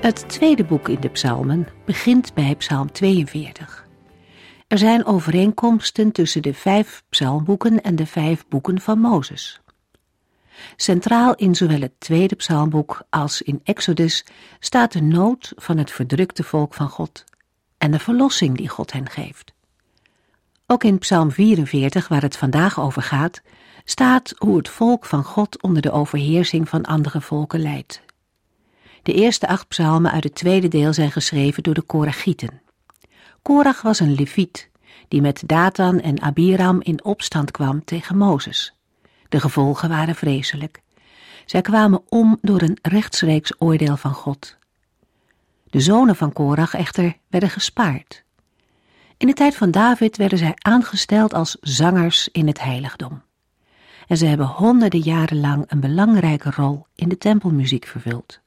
Het tweede boek in de psalmen begint bij psalm 42. Er zijn overeenkomsten tussen de vijf psalmboeken en de vijf boeken van Mozes. Centraal in zowel het tweede psalmboek als in Exodus staat de nood van het verdrukte volk van God en de verlossing die God hen geeft. Ook in Psalm 44, waar het vandaag over gaat, staat hoe het volk van God onder de overheersing van andere volken leidt. De eerste acht psalmen uit het tweede deel zijn geschreven door de Korachieten. Korach was een leviet die met Datan en Abiram in opstand kwam tegen Mozes. De gevolgen waren vreselijk. Zij kwamen om door een rechtstreeks oordeel van God. De zonen van Korach echter werden gespaard. In de tijd van David werden zij aangesteld als zangers in het heiligdom. En ze hebben honderden jaren lang een belangrijke rol in de tempelmuziek vervuld.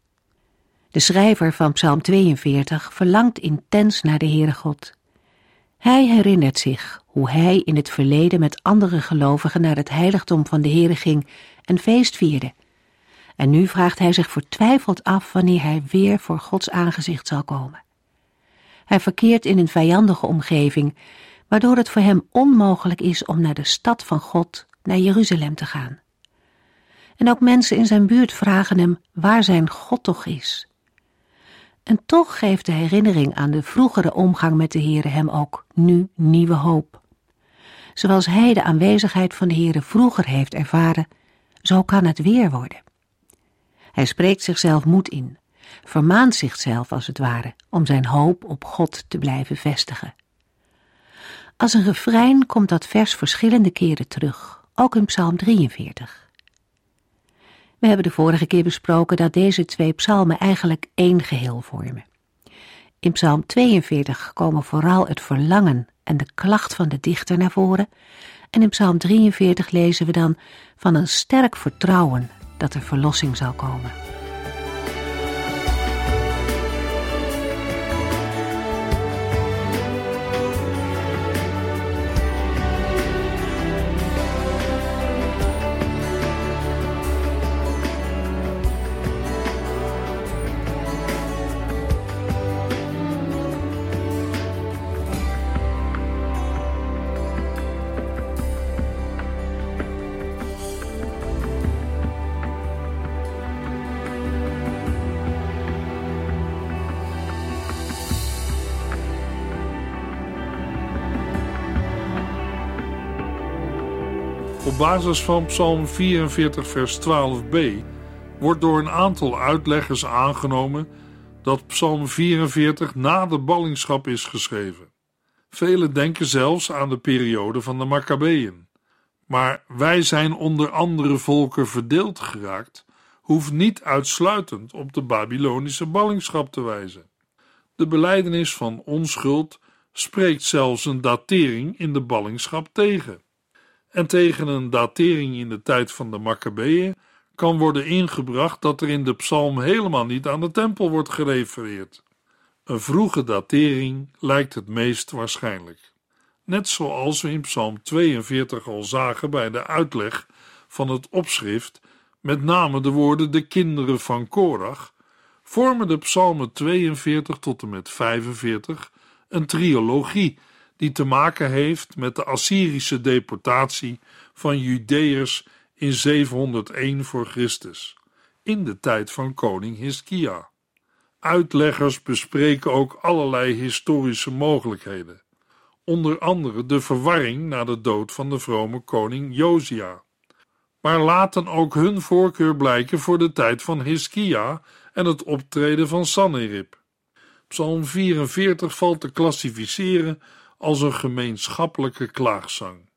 De schrijver van Psalm 42 verlangt intens naar de Heere God. Hij herinnert zich hoe hij in het verleden met andere gelovigen naar het heiligdom van de Heere ging en feest vierde. En nu vraagt hij zich vertwijfeld af wanneer hij weer voor Gods aangezicht zal komen. Hij verkeert in een vijandige omgeving, waardoor het voor hem onmogelijk is om naar de stad van God, naar Jeruzalem te gaan. En ook mensen in zijn buurt vragen hem waar zijn God toch is. En toch geeft de herinnering aan de vroegere omgang met de Heere hem ook nu nieuwe hoop. Zoals hij de aanwezigheid van de Heere vroeger heeft ervaren, zo kan het weer worden. Hij spreekt zichzelf moed in, vermaant zichzelf als het ware, om zijn hoop op God te blijven vestigen. Als een refrein komt dat vers verschillende keren terug, ook in Psalm 43. We hebben de vorige keer besproken dat deze twee psalmen eigenlijk één geheel vormen. In Psalm 42 komen vooral het verlangen en de klacht van de dichter naar voren, en in Psalm 43 lezen we dan van een sterk vertrouwen dat er verlossing zal komen. Basis van Psalm 44, vers 12b wordt door een aantal uitleggers aangenomen dat Psalm 44 na de ballingschap is geschreven. Velen denken zelfs aan de periode van de Maccabeeën. Maar wij zijn onder andere volken verdeeld geraakt, hoeft niet uitsluitend op de Babylonische ballingschap te wijzen. De beleidenis van onschuld spreekt zelfs een datering in de ballingschap tegen en tegen een datering in de tijd van de Maccabeeën kan worden ingebracht dat er in de psalm helemaal niet aan de tempel wordt gerefereerd. Een vroege datering lijkt het meest waarschijnlijk. Net zoals we in Psalm 42 al zagen bij de uitleg van het opschrift, met name de woorden de kinderen van Korach, vormen de psalmen 42 tot en met 45 een triologie die te maken heeft met de Assyrische deportatie van Judeërs in 701 voor Christus, in de tijd van koning Hiskia. Uitleggers bespreken ook allerlei historische mogelijkheden, onder andere de verwarring na de dood van de vrome koning Josia, maar laten ook hun voorkeur blijken voor de tijd van Hiskia en het optreden van Sanherib. Psalm 44 valt te klassificeren als een gemeenschappelijke klaagzang.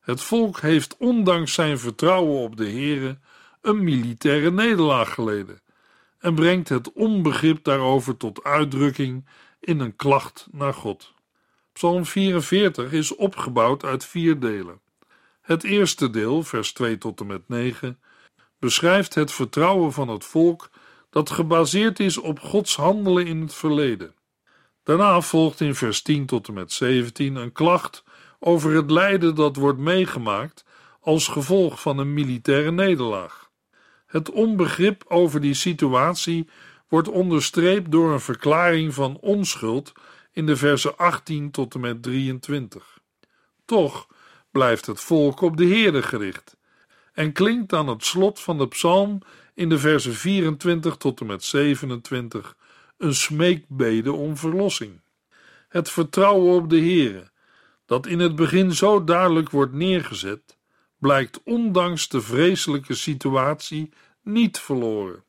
Het volk heeft ondanks zijn vertrouwen op de Heere een militaire nederlaag geleden en brengt het onbegrip daarover tot uitdrukking in een klacht naar God. Psalm 44 is opgebouwd uit vier delen. Het eerste deel, vers 2 tot en met 9, beschrijft het vertrouwen van het volk dat gebaseerd is op Gods handelen in het verleden. Daarna volgt in vers 10 tot en met 17 een klacht over het lijden dat wordt meegemaakt als gevolg van een militaire nederlaag. Het onbegrip over die situatie wordt onderstreept door een verklaring van onschuld in de versen 18 tot en met 23. Toch blijft het volk op de Heerde gericht en klinkt aan het slot van de psalm in de versen 24 tot en met 27 een smeekbede om verlossing. Het vertrouwen op de Heere, dat in het begin zo duidelijk wordt neergezet, blijkt ondanks de vreselijke situatie niet verloren.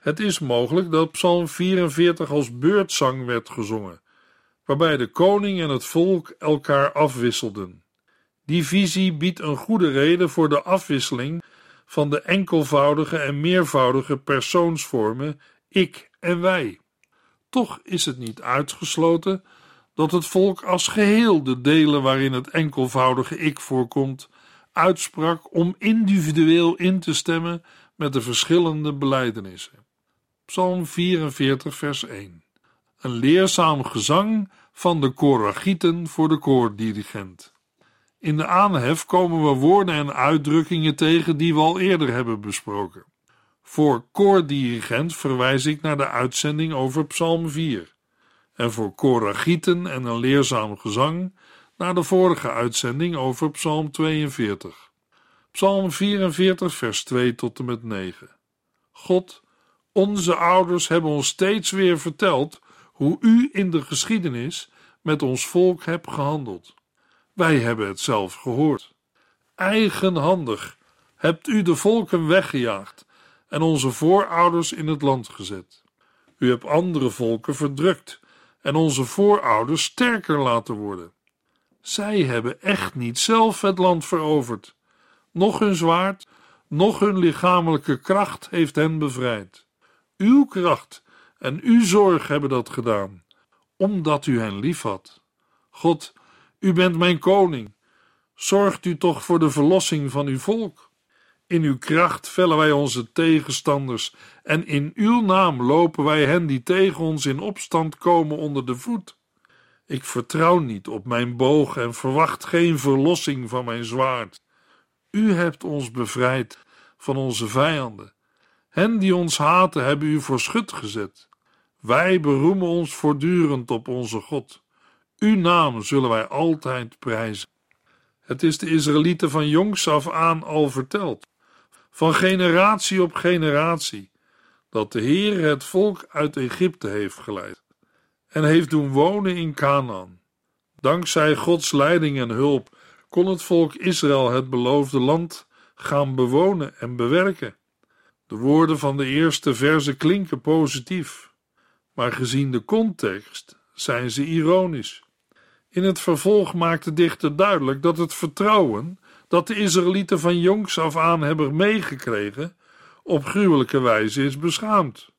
Het is mogelijk dat Psalm 44 als beurtzang werd gezongen, waarbij de koning en het volk elkaar afwisselden. Die visie biedt een goede reden voor de afwisseling van de enkelvoudige en meervoudige persoonsvormen ik en wij. Toch is het niet uitgesloten dat het volk als geheel de delen waarin het enkelvoudige ik voorkomt, uitsprak om individueel in te stemmen met de verschillende belijdenissen. Psalm 44, vers 1. Een leerzaam gezang van de koragieten voor de koordirigent. In de aanhef komen we woorden en uitdrukkingen tegen die we al eerder hebben besproken. Voor koordirigent verwijs ik naar de uitzending over Psalm 4. En voor koragieten en een leerzaam gezang naar de vorige uitzending over Psalm 42. Psalm 44, vers 2 tot en met 9. God, onze ouders hebben ons steeds weer verteld hoe u in de geschiedenis met ons volk hebt gehandeld. Wij hebben het zelf gehoord. Eigenhandig hebt u de volken weggejaagd en onze voorouders in het land gezet. U hebt andere volken verdrukt en onze voorouders sterker laten worden. Zij hebben echt niet zelf het land veroverd. Nog hun zwaard, nog hun lichamelijke kracht heeft hen bevrijd. Uw kracht en uw zorg hebben dat gedaan, omdat u hen liefhad. God, u bent mijn koning. Zorgt u toch voor de verlossing van uw volk. In uw kracht vellen wij onze tegenstanders en in uw naam lopen wij hen die tegen ons in opstand komen onder de voet. Ik vertrouw niet op mijn boog en verwacht geen verlossing van mijn zwaard. U hebt ons bevrijd van onze vijanden. Hen die ons haten hebben u voor schut gezet. Wij beroemen ons voortdurend op onze God. Uw naam zullen wij altijd prijzen. Het is de Israëlieten van jongs af aan al verteld, van generatie op generatie, dat de Heer het volk uit Egypte heeft geleid en heeft doen wonen in Canaan. Dankzij Gods leiding en hulp kon het volk Israël het beloofde land gaan bewonen en bewerken. De woorden van de eerste verse klinken positief, maar gezien de context zijn ze ironisch. In het vervolg maakt de dichter duidelijk dat het vertrouwen dat de Israëlieten van jongs af aan hebben meegekregen, op gruwelijke wijze is beschaamd.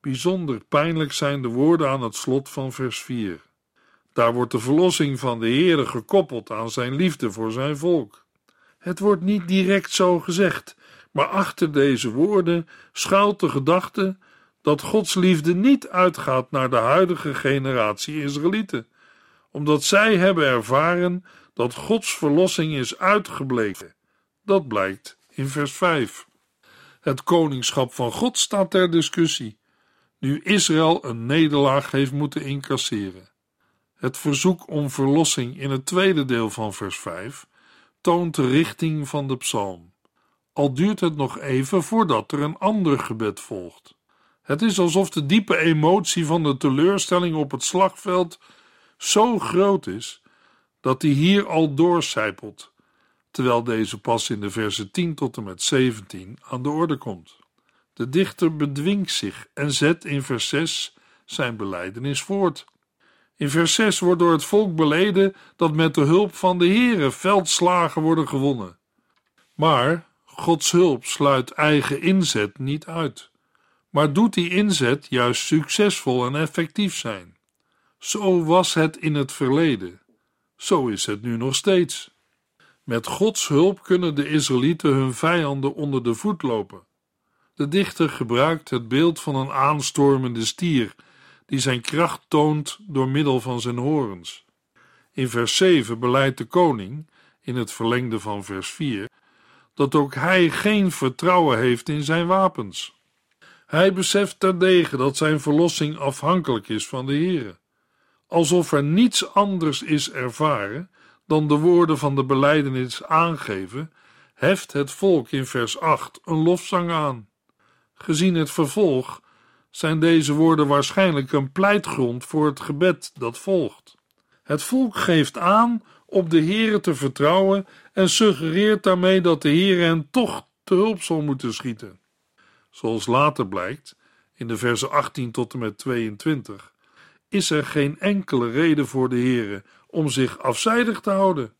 Bijzonder pijnlijk zijn de woorden aan het slot van vers 4. Daar wordt de verlossing van de Heere gekoppeld aan zijn liefde voor zijn volk. Het wordt niet direct zo gezegd, maar achter deze woorden schuilt de gedachte dat Gods liefde niet uitgaat naar de huidige generatie Israëlieten, omdat zij hebben ervaren dat Gods verlossing is uitgebleven. Dat blijkt in vers 5. Het koningschap van God staat ter discussie, nu Israël een nederlaag heeft moeten incasseren. Het verzoek om verlossing in het tweede deel van vers 5 toont de richting van de psalm. Al duurt het nog even voordat er een ander gebed volgt. Het is alsof de diepe emotie van de teleurstelling op het slagveld zo groot is dat die hier al doorcijpelt, terwijl deze pas in de versen 10 tot en met 17 aan de orde komt. De dichter bedwingt zich en zet in vers 6 zijn belijdenis voort. In vers 6 wordt door het volk beleden dat met de hulp van de Heere veldslagen worden gewonnen. Maar Gods hulp sluit eigen inzet niet uit. maar doet die inzet juist succesvol en effectief zijn. Zo was het in het verleden. Zo is het nu nog steeds. Met Gods hulp kunnen de Israëlieten hun vijanden onder de voet lopen. De dichter gebruikt het beeld van een aanstormende stier die zijn kracht toont door middel van zijn horens. In vers 7 beleidt de koning, in het verlengde van vers 4, dat ook hij geen vertrouwen heeft in zijn wapens. Hij beseft terdege dat zijn verlossing afhankelijk is van de Heere. Alsof er niets anders is ervaren dan de woorden van de beleidenis aangeven, heft het volk in vers 8 een lofzang aan. Gezien het vervolg zijn deze woorden waarschijnlijk een pleitgrond voor het gebed dat volgt. Het volk geeft aan op de Heere te vertrouwen en suggereert daarmee dat de Heere hen toch te hulp zal moeten schieten. Zoals later blijkt, in de versen 18 tot en met 22, is er geen enkele reden voor de Heere om zich afzijdig te houden.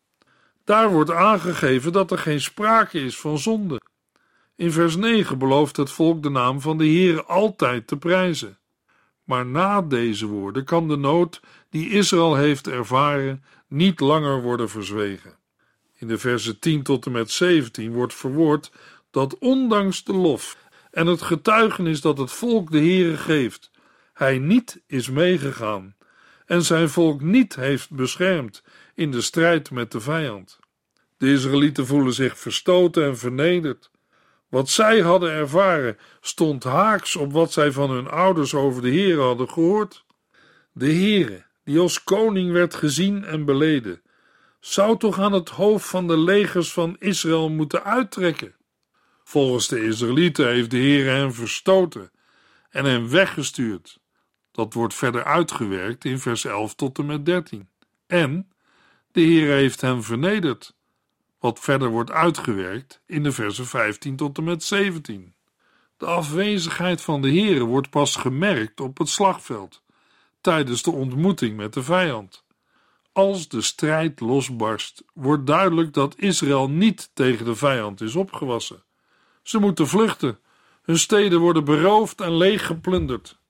Daar wordt aangegeven dat er geen sprake is van zonde. In vers 9 belooft het volk de naam van de Heere altijd te prijzen. Maar na deze woorden kan de nood die Israël heeft ervaren niet langer worden verzwegen. In de versen 10 tot en met 17 wordt verwoord dat ondanks de lof en het getuigenis dat het volk de Heere geeft, hij niet is meegegaan en zijn volk niet heeft beschermd in de strijd met de vijand. De Israëlieten voelen zich verstoten en vernederd. Wat zij hadden ervaren stond haaks op wat zij van hun ouders over de Heere hadden gehoord. De Heere, die als koning werd gezien en beleden, zou toch aan het hoofd van de legers van Israël moeten uittrekken. Volgens de Israëlieten heeft de Heere hen verstoten en hen weggestuurd. Dat wordt verder uitgewerkt in vers 11 tot en met 13. En de Heer heeft hen vernederd, wat verder wordt uitgewerkt in de versen 15 tot en met 17. De afwezigheid van de Heer wordt pas gemerkt op het slagveld, tijdens de ontmoeting met de vijand. Als de strijd losbarst, wordt duidelijk dat Israël niet tegen de vijand is opgewassen. Ze moeten vluchten, hun steden worden beroofd en leeggeplunderd.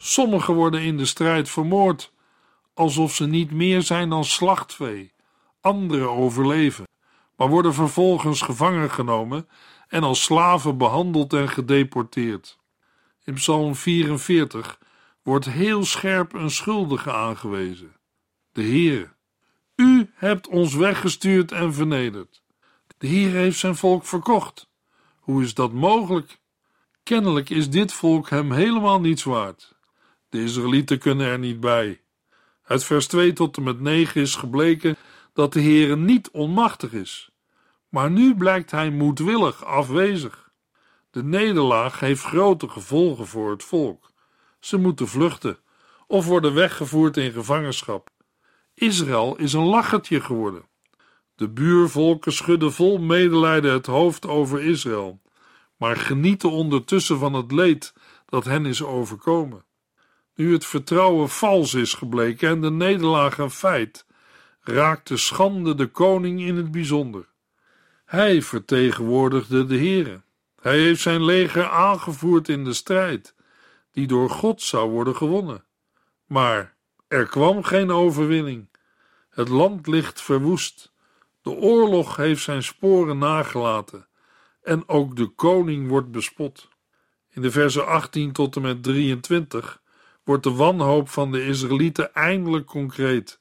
Sommigen worden in de strijd vermoord, alsof ze niet meer zijn dan slachtvee. Anderen overleven, maar worden vervolgens gevangen genomen en als slaven behandeld en gedeporteerd. In Psalm 44 wordt heel scherp een schuldige aangewezen: de Heer. U hebt ons weggestuurd en vernederd. De Heer heeft zijn volk verkocht. Hoe is dat mogelijk? Kennelijk is dit volk hem helemaal niets waard. De Israëlieten kunnen er niet bij. Uit vers 2 tot en met 9 is gebleken dat de Heere niet onmachtig is. Maar nu blijkt hij moedwillig afwezig. De nederlaag heeft grote gevolgen voor het volk. Ze moeten vluchten of worden weggevoerd in gevangenschap. Israël is een lachertje geworden. De buurvolken schudden vol medelijden het hoofd over Israël, maar genieten ondertussen van het leed dat hen is overkomen. Nu het vertrouwen vals is gebleken en de nederlaag een feit, raakte schande de koning in het bijzonder. Hij vertegenwoordigde de Heere. Hij heeft zijn leger aangevoerd in de strijd, die door God zou worden gewonnen. Maar er kwam geen overwinning. Het land ligt verwoest. De oorlog heeft zijn sporen nagelaten. En ook de koning wordt bespot. In de versen 18 tot en met 23 wordt de wanhoop van de Israëlieten eindelijk concreet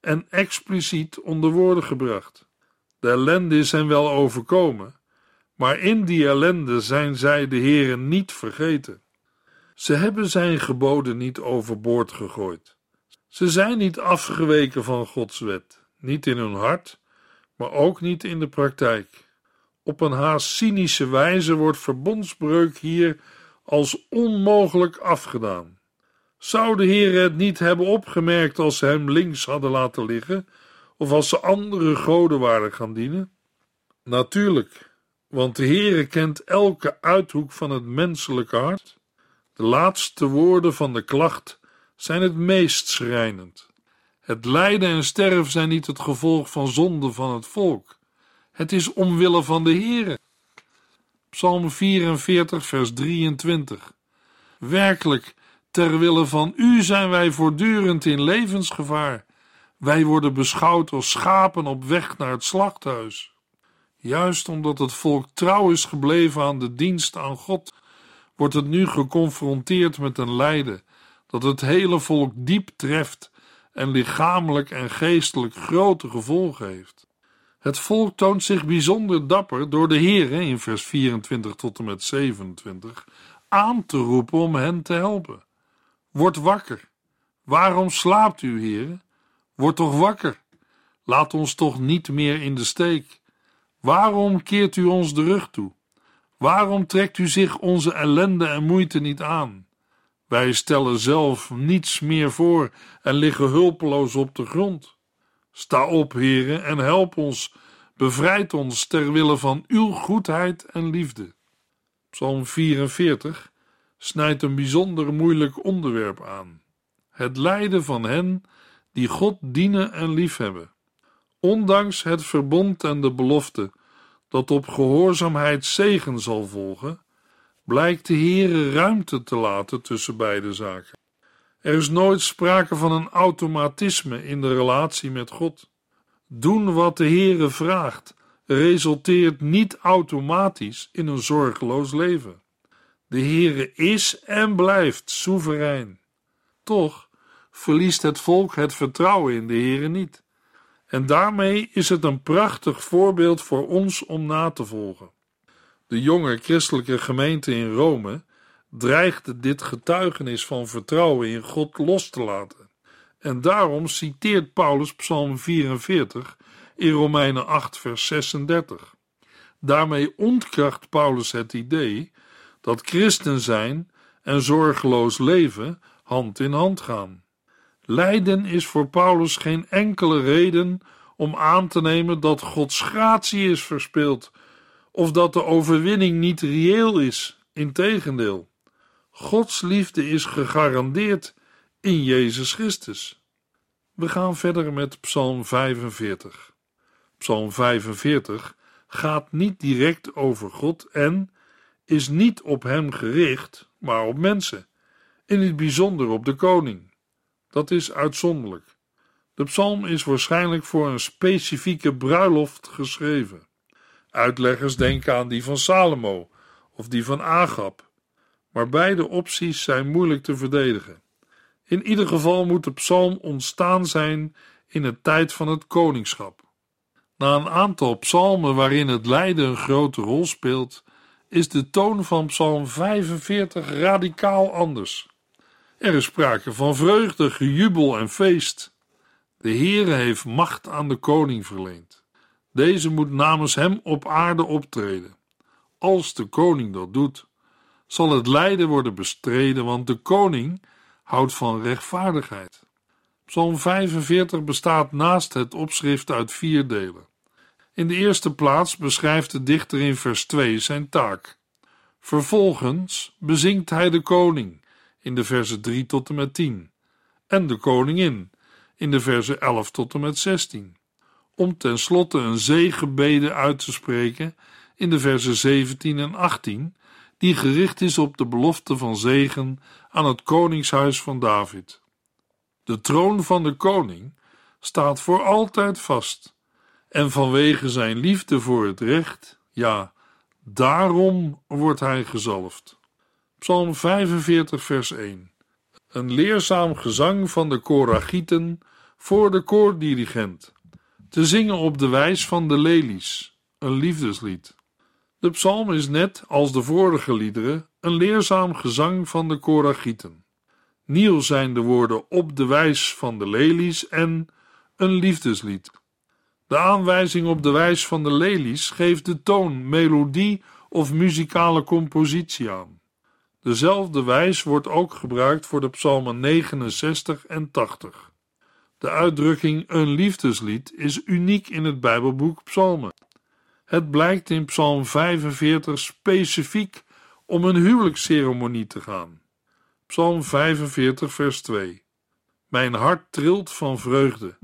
en expliciet onder woorden gebracht. De ellende is hen wel overkomen, maar in die ellende zijn zij de Heeren niet vergeten. Ze hebben zijn geboden niet overboord gegooid. Ze zijn niet afgeweken van Gods wet, niet in hun hart, maar ook niet in de praktijk. Op een haast cynische wijze wordt verbondsbreuk hier als onmogelijk afgedaan. Zou de Heer het niet hebben opgemerkt als ze hem links hadden laten liggen, of als ze andere goden waren gaan dienen? Natuurlijk, want de Heere kent elke uithoek van het menselijke hart. De laatste woorden van de klacht zijn het meest schrijnend. Het lijden en sterven zijn niet het gevolg van zonde van het volk. Het is omwille van de Heere. Psalm 44, vers 23. Werkelijk, ter wille van u zijn wij voortdurend in levensgevaar. Wij worden beschouwd als schapen op weg naar het slachthuis. Juist omdat het volk trouw is gebleven aan de dienst aan God, wordt het nu geconfronteerd met een lijden dat het hele volk diep treft en lichamelijk en geestelijk grote gevolgen heeft. Het volk toont zich bijzonder dapper door de Heer in vers 24 tot en met 27 aan te roepen om hen te helpen. Word wakker. Waarom slaapt u, Heer? Word toch wakker. Laat ons toch niet meer in de steek. Waarom keert u ons de rug toe? Waarom trekt u zich onze ellende en moeite niet aan? Wij stellen zelf niets meer voor en liggen hulpeloos op de grond. Sta op, heren, en help ons, bevrijd ons ter wille van uw goedheid en liefde. Psalm 44 snijdt een bijzonder moeilijk onderwerp aan: het lijden van hen die God dienen en liefhebben. Ondanks het verbond en de belofte dat op gehoorzaamheid zegen zal volgen, blijkt de Heere ruimte te laten tussen beide zaken. Er is nooit sprake van een automatisme in de relatie met God. Doen wat de Heere vraagt resulteert niet automatisch in een zorgeloos leven. De Heere is en blijft soeverein. Toch verliest het volk het vertrouwen in de Heere niet. En daarmee is het een prachtig voorbeeld voor ons om na te volgen. De jonge christelijke gemeente in Rome dreigde dit getuigenis van vertrouwen in God los te laten. En daarom citeert Paulus Psalm 44 in Romeinen 8, vers 36. Daarmee ontkracht Paulus het idee dat christen zijn en zorgeloos leven hand in hand gaan. Lijden is voor Paulus geen enkele reden om aan te nemen dat Gods gratie is verspeeld of dat de overwinning niet reëel is. Integendeel, Gods liefde is gegarandeerd in Jezus Christus. We gaan verder met Psalm 45. Psalm 45 gaat niet direct over God en is niet op hem gericht, maar op mensen, in het bijzonder op de koning. Dat is uitzonderlijk. De psalm is waarschijnlijk voor een specifieke bruiloft geschreven. Uitleggers denken aan die van Salomo of die van Agab, maar beide opties zijn moeilijk te verdedigen. In ieder geval moet de psalm ontstaan zijn in de tijd van het koningschap. Na een aantal psalmen waarin het lijden een grote rol speelt, is de toon van psalm 45 radicaal anders. Er is sprake van vreugde, gejubel en feest. De Heere heeft macht aan de koning verleend. Deze moet namens hem op aarde optreden. Als de koning dat doet, zal het lijden worden bestreden, want de koning houdt van rechtvaardigheid. Psalm 45 bestaat naast het opschrift uit vier delen. In de eerste plaats beschrijft de dichter in vers 2 zijn taak. Vervolgens bezingt hij de koning in de versen 3 tot en met 10 en de koningin in de versen 11 tot en met 16 om tenslotte een zegenbede uit te spreken in de versen 17 en 18, die gericht is op de belofte van zegen aan het koningshuis van David. De troon van de koning staat voor altijd vast, en vanwege zijn liefde voor het recht, ja, daarom wordt hij gezalfd. Psalm 45, vers 1. Een leerzaam gezang van de Koragieten voor de koordirigent te zingen op de wijs van de lelies, een liefdeslied. De psalm is net als de vorige liederen een leerzaam gezang van de Koragieten. Nieuw zijn de woorden op de wijs van de lelies en een liefdeslied. De aanwijzing op de wijs van de lelies geeft de toon, melodie of muzikale compositie aan. Dezelfde wijs wordt ook gebruikt voor de psalmen 69 en 80. De uitdrukking een liefdeslied is uniek in het Bijbelboek Psalmen. Het blijkt in Psalm 45 specifiek om een huwelijksceremonie te gaan. Psalm 45, vers 2. Mijn hart trilt van vreugde.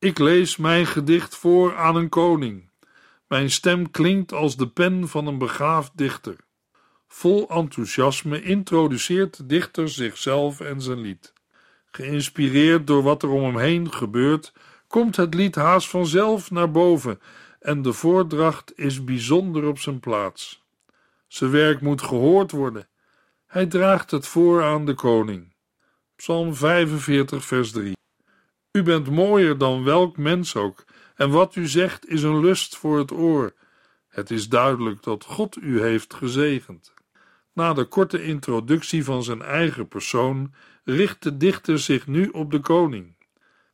Ik lees mijn gedicht voor aan een koning. Mijn stem klinkt als de pen van een begaafd dichter. Vol enthousiasme introduceert de dichter zichzelf en zijn lied. Geïnspireerd door wat er om hem heen gebeurt, komt het lied haast vanzelf naar boven en de voordracht is bijzonder op zijn plaats. Zijn werk moet gehoord worden. Hij draagt het voor aan de koning. Psalm 45, vers 3. U bent mooier dan welk mens ook, en wat u zegt is een lust voor het oor. Het is duidelijk dat God u heeft gezegend. Na de korte introductie van zijn eigen persoon richt de dichter zich nu op de koning.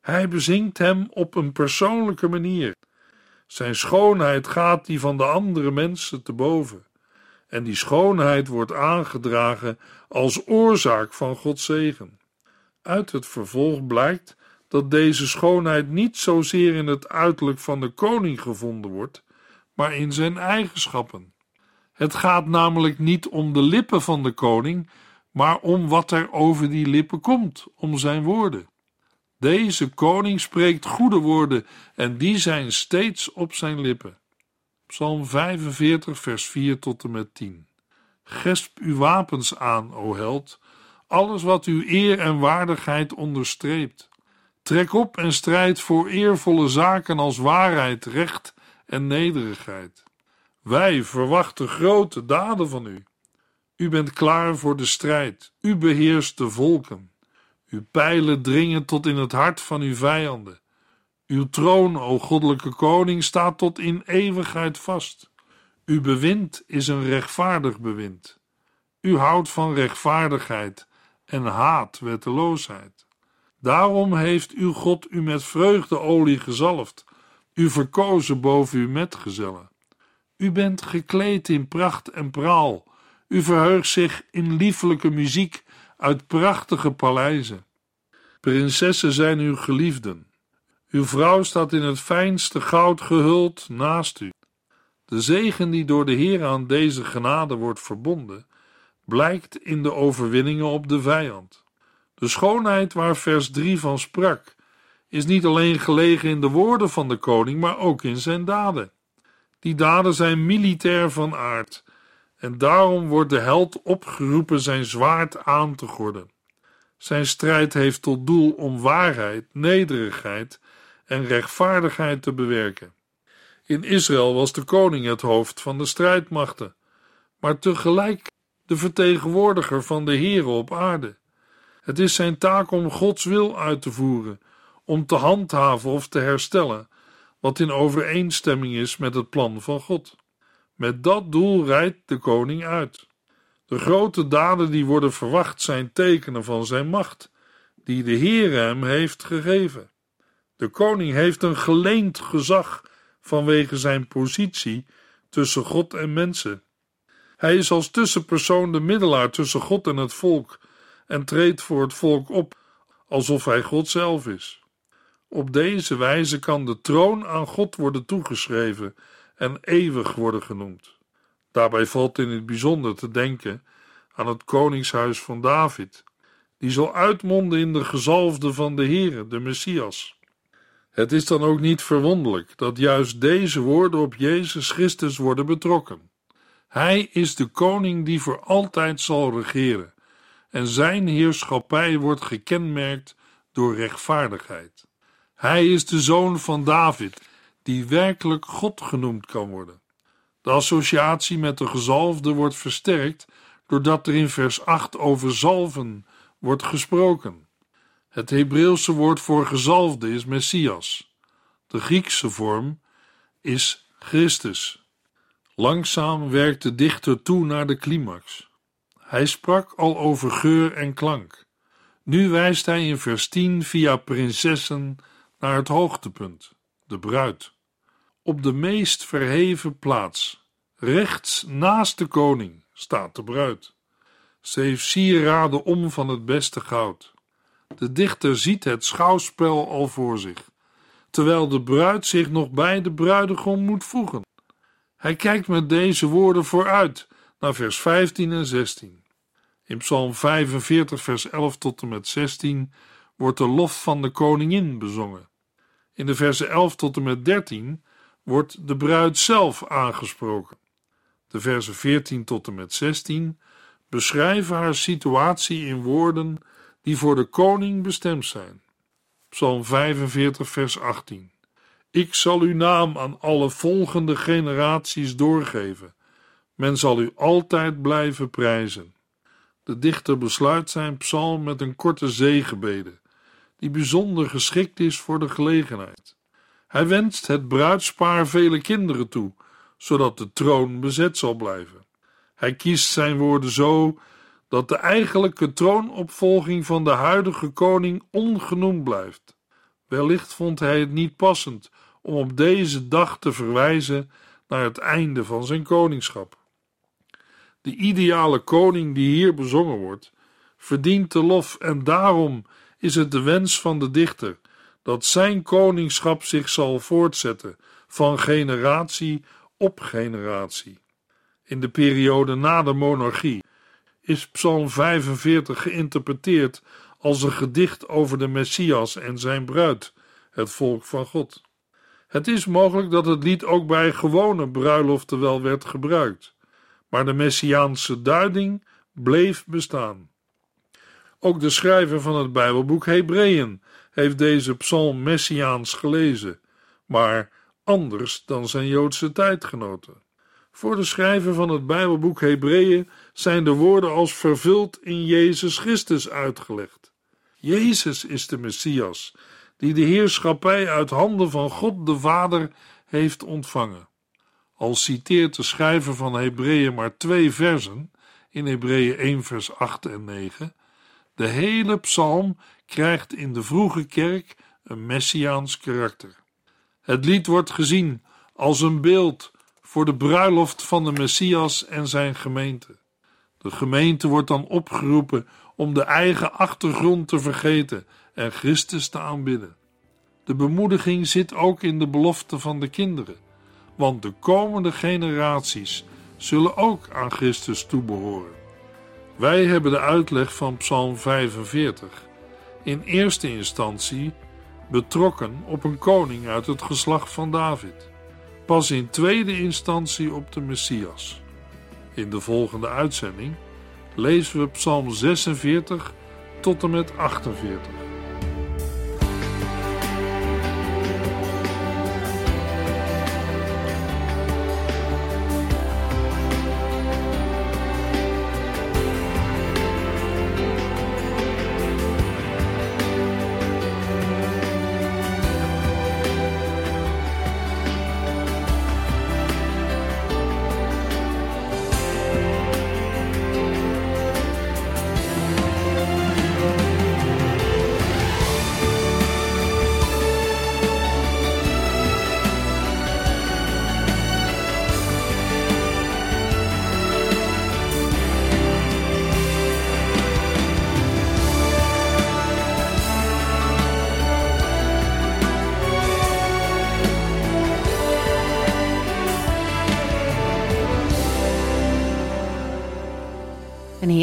Hij bezingt hem op een persoonlijke manier. Zijn schoonheid gaat die van de andere mensen te boven. En die schoonheid wordt aangedragen als oorzaak van Gods zegen. Uit het vervolg blijkt dat deze schoonheid niet zozeer in het uiterlijk van de koning gevonden wordt, maar in zijn eigenschappen. Het gaat namelijk niet om de lippen van de koning, maar om wat er over die lippen komt, om zijn woorden. Deze koning spreekt goede woorden en die zijn steeds op zijn lippen. Psalm 45, vers 4 tot en met 10. Gesp uw wapens aan, o held, alles wat uw eer en waardigheid onderstreept. Trek op en strijd voor eervolle zaken als waarheid, recht en nederigheid. Wij verwachten grote daden van u. U bent klaar voor de strijd. U beheerst de volken. Uw pijlen dringen tot in het hart van uw vijanden. Uw troon, o goddelijke koning, staat tot in eeuwigheid vast. Uw bewind is een rechtvaardig bewind. U houdt van rechtvaardigheid en haat wetteloosheid. Daarom heeft uw God u met vreugdeolie gezalfd, u verkozen boven uw metgezellen. U bent gekleed in pracht en praal. U verheugt zich in liefelijke muziek uit prachtige paleizen. Prinsessen zijn uw geliefden. Uw vrouw staat in het fijnste goud gehuld naast u. De zegen die door de Heer aan deze genade wordt verbonden, blijkt in de overwinningen op de vijand. De schoonheid waar vers 3 van sprak, is niet alleen gelegen in de woorden van de koning, maar ook in zijn daden. Die daden zijn militair van aard, en daarom wordt de held opgeroepen zijn zwaard aan te gorden. Zijn strijd heeft tot doel om waarheid, nederigheid en rechtvaardigheid te bewerken. In Israël was de koning het hoofd van de strijdmachten, maar tegelijk de vertegenwoordiger van de Heere op aarde. Het is zijn taak om Gods wil uit te voeren, om te handhaven of te herstellen wat in overeenstemming is met het plan van God. Met dat doel rijdt de koning uit. De grote daden die worden verwacht zijn tekenen van zijn macht, die de Heere hem heeft gegeven. De koning heeft een geleend gezag vanwege zijn positie tussen God en mensen. Hij is als tussenpersoon de middelaar tussen God en het volk en treedt voor het volk op alsof hij God zelf is. Op deze wijze kan de troon aan God worden toegeschreven en eeuwig worden genoemd. Daarbij valt in het bijzonder te denken aan het koningshuis van David, die zal uitmonden in de gezalfde van de Heere, de Messias. Het is dan ook niet verwonderlijk dat juist deze woorden op Jezus Christus worden betrokken. Hij is de koning die voor altijd zal regeren, en zijn heerschappij wordt gekenmerkt door rechtvaardigheid. Hij is de zoon van David, die werkelijk God genoemd kan worden. De associatie met de gezalfde wordt versterkt doordat er in vers 8 over zalven wordt gesproken. Het Hebreeuwse woord voor gezalfde is Messias. De Griekse vorm is Christus. Langzaam werkt de dichter toe naar de climax. Hij sprak al over geur en klank. Nu wijst hij in vers 10 via prinsessen naar het hoogtepunt, de bruid. Op de meest verheven plaats, rechts naast de koning, staat de bruid. Ze heeft sieraden om van het beste goud. De dichter ziet het schouwspel al voor zich, terwijl de bruid zich nog bij de bruidegom moet voegen. Hij kijkt met deze woorden vooruit naar vers 15 en 16. In Psalm 45, vers 11 tot en met 16 wordt de lof van de koningin bezongen. In de versen 11 tot en met 13 wordt de bruid zelf aangesproken. De versen 14 tot en met 16 beschrijven haar situatie in woorden die voor de koning bestemd zijn. Psalm 45, vers 18. Ik zal uw naam aan alle volgende generaties doorgeven. Men zal u altijd blijven prijzen. De dichter besluit zijn psalm met een korte zegenbede, die bijzonder geschikt is voor de gelegenheid. Hij wenst het bruidspaar vele kinderen toe, zodat de troon bezet zal blijven. Hij kiest zijn woorden zo dat de eigenlijke troonopvolging van de huidige koning ongenoemd blijft. Wellicht vond hij het niet passend om op deze dag te verwijzen naar het einde van zijn koningschap. De ideale koning die hier bezongen wordt, verdient de lof en daarom is het de wens van de dichter dat zijn koningschap zich zal voortzetten van generatie op generatie. In de periode na de monarchie is Psalm 45 geïnterpreteerd als een gedicht over de Messias en zijn bruid, het volk van God. Het is mogelijk dat het lied ook bij gewone bruiloften wel werd gebruikt, maar de messiaanse duiding bleef bestaan. Ook de schrijver van het Bijbelboek Hebreeën heeft deze psalm messiaans gelezen, maar anders dan zijn Joodse tijdgenoten. Voor de schrijver van het Bijbelboek Hebreeën zijn de woorden als vervuld in Jezus Christus uitgelegd. Jezus is de Messias, die de heerschappij uit handen van God de Vader heeft ontvangen. Al citeert de schrijver van Hebreeën maar twee versen, in Hebreeën 1 vers 8 en 9, de hele psalm krijgt in de vroege kerk een messiaans karakter. Het lied wordt gezien als een beeld voor de bruiloft van de Messias en zijn gemeente. De gemeente wordt dan opgeroepen om de eigen achtergrond te vergeten en Christus te aanbidden. De bemoediging zit ook in de belofte van de kinderen, want de komende generaties zullen ook aan Christus toebehoren. Wij hebben de uitleg van Psalm 45 in eerste instantie betrokken op een koning uit het geslacht van David, pas in tweede instantie op de Messias. In de volgende uitzending lezen we Psalm 46 tot en met 48.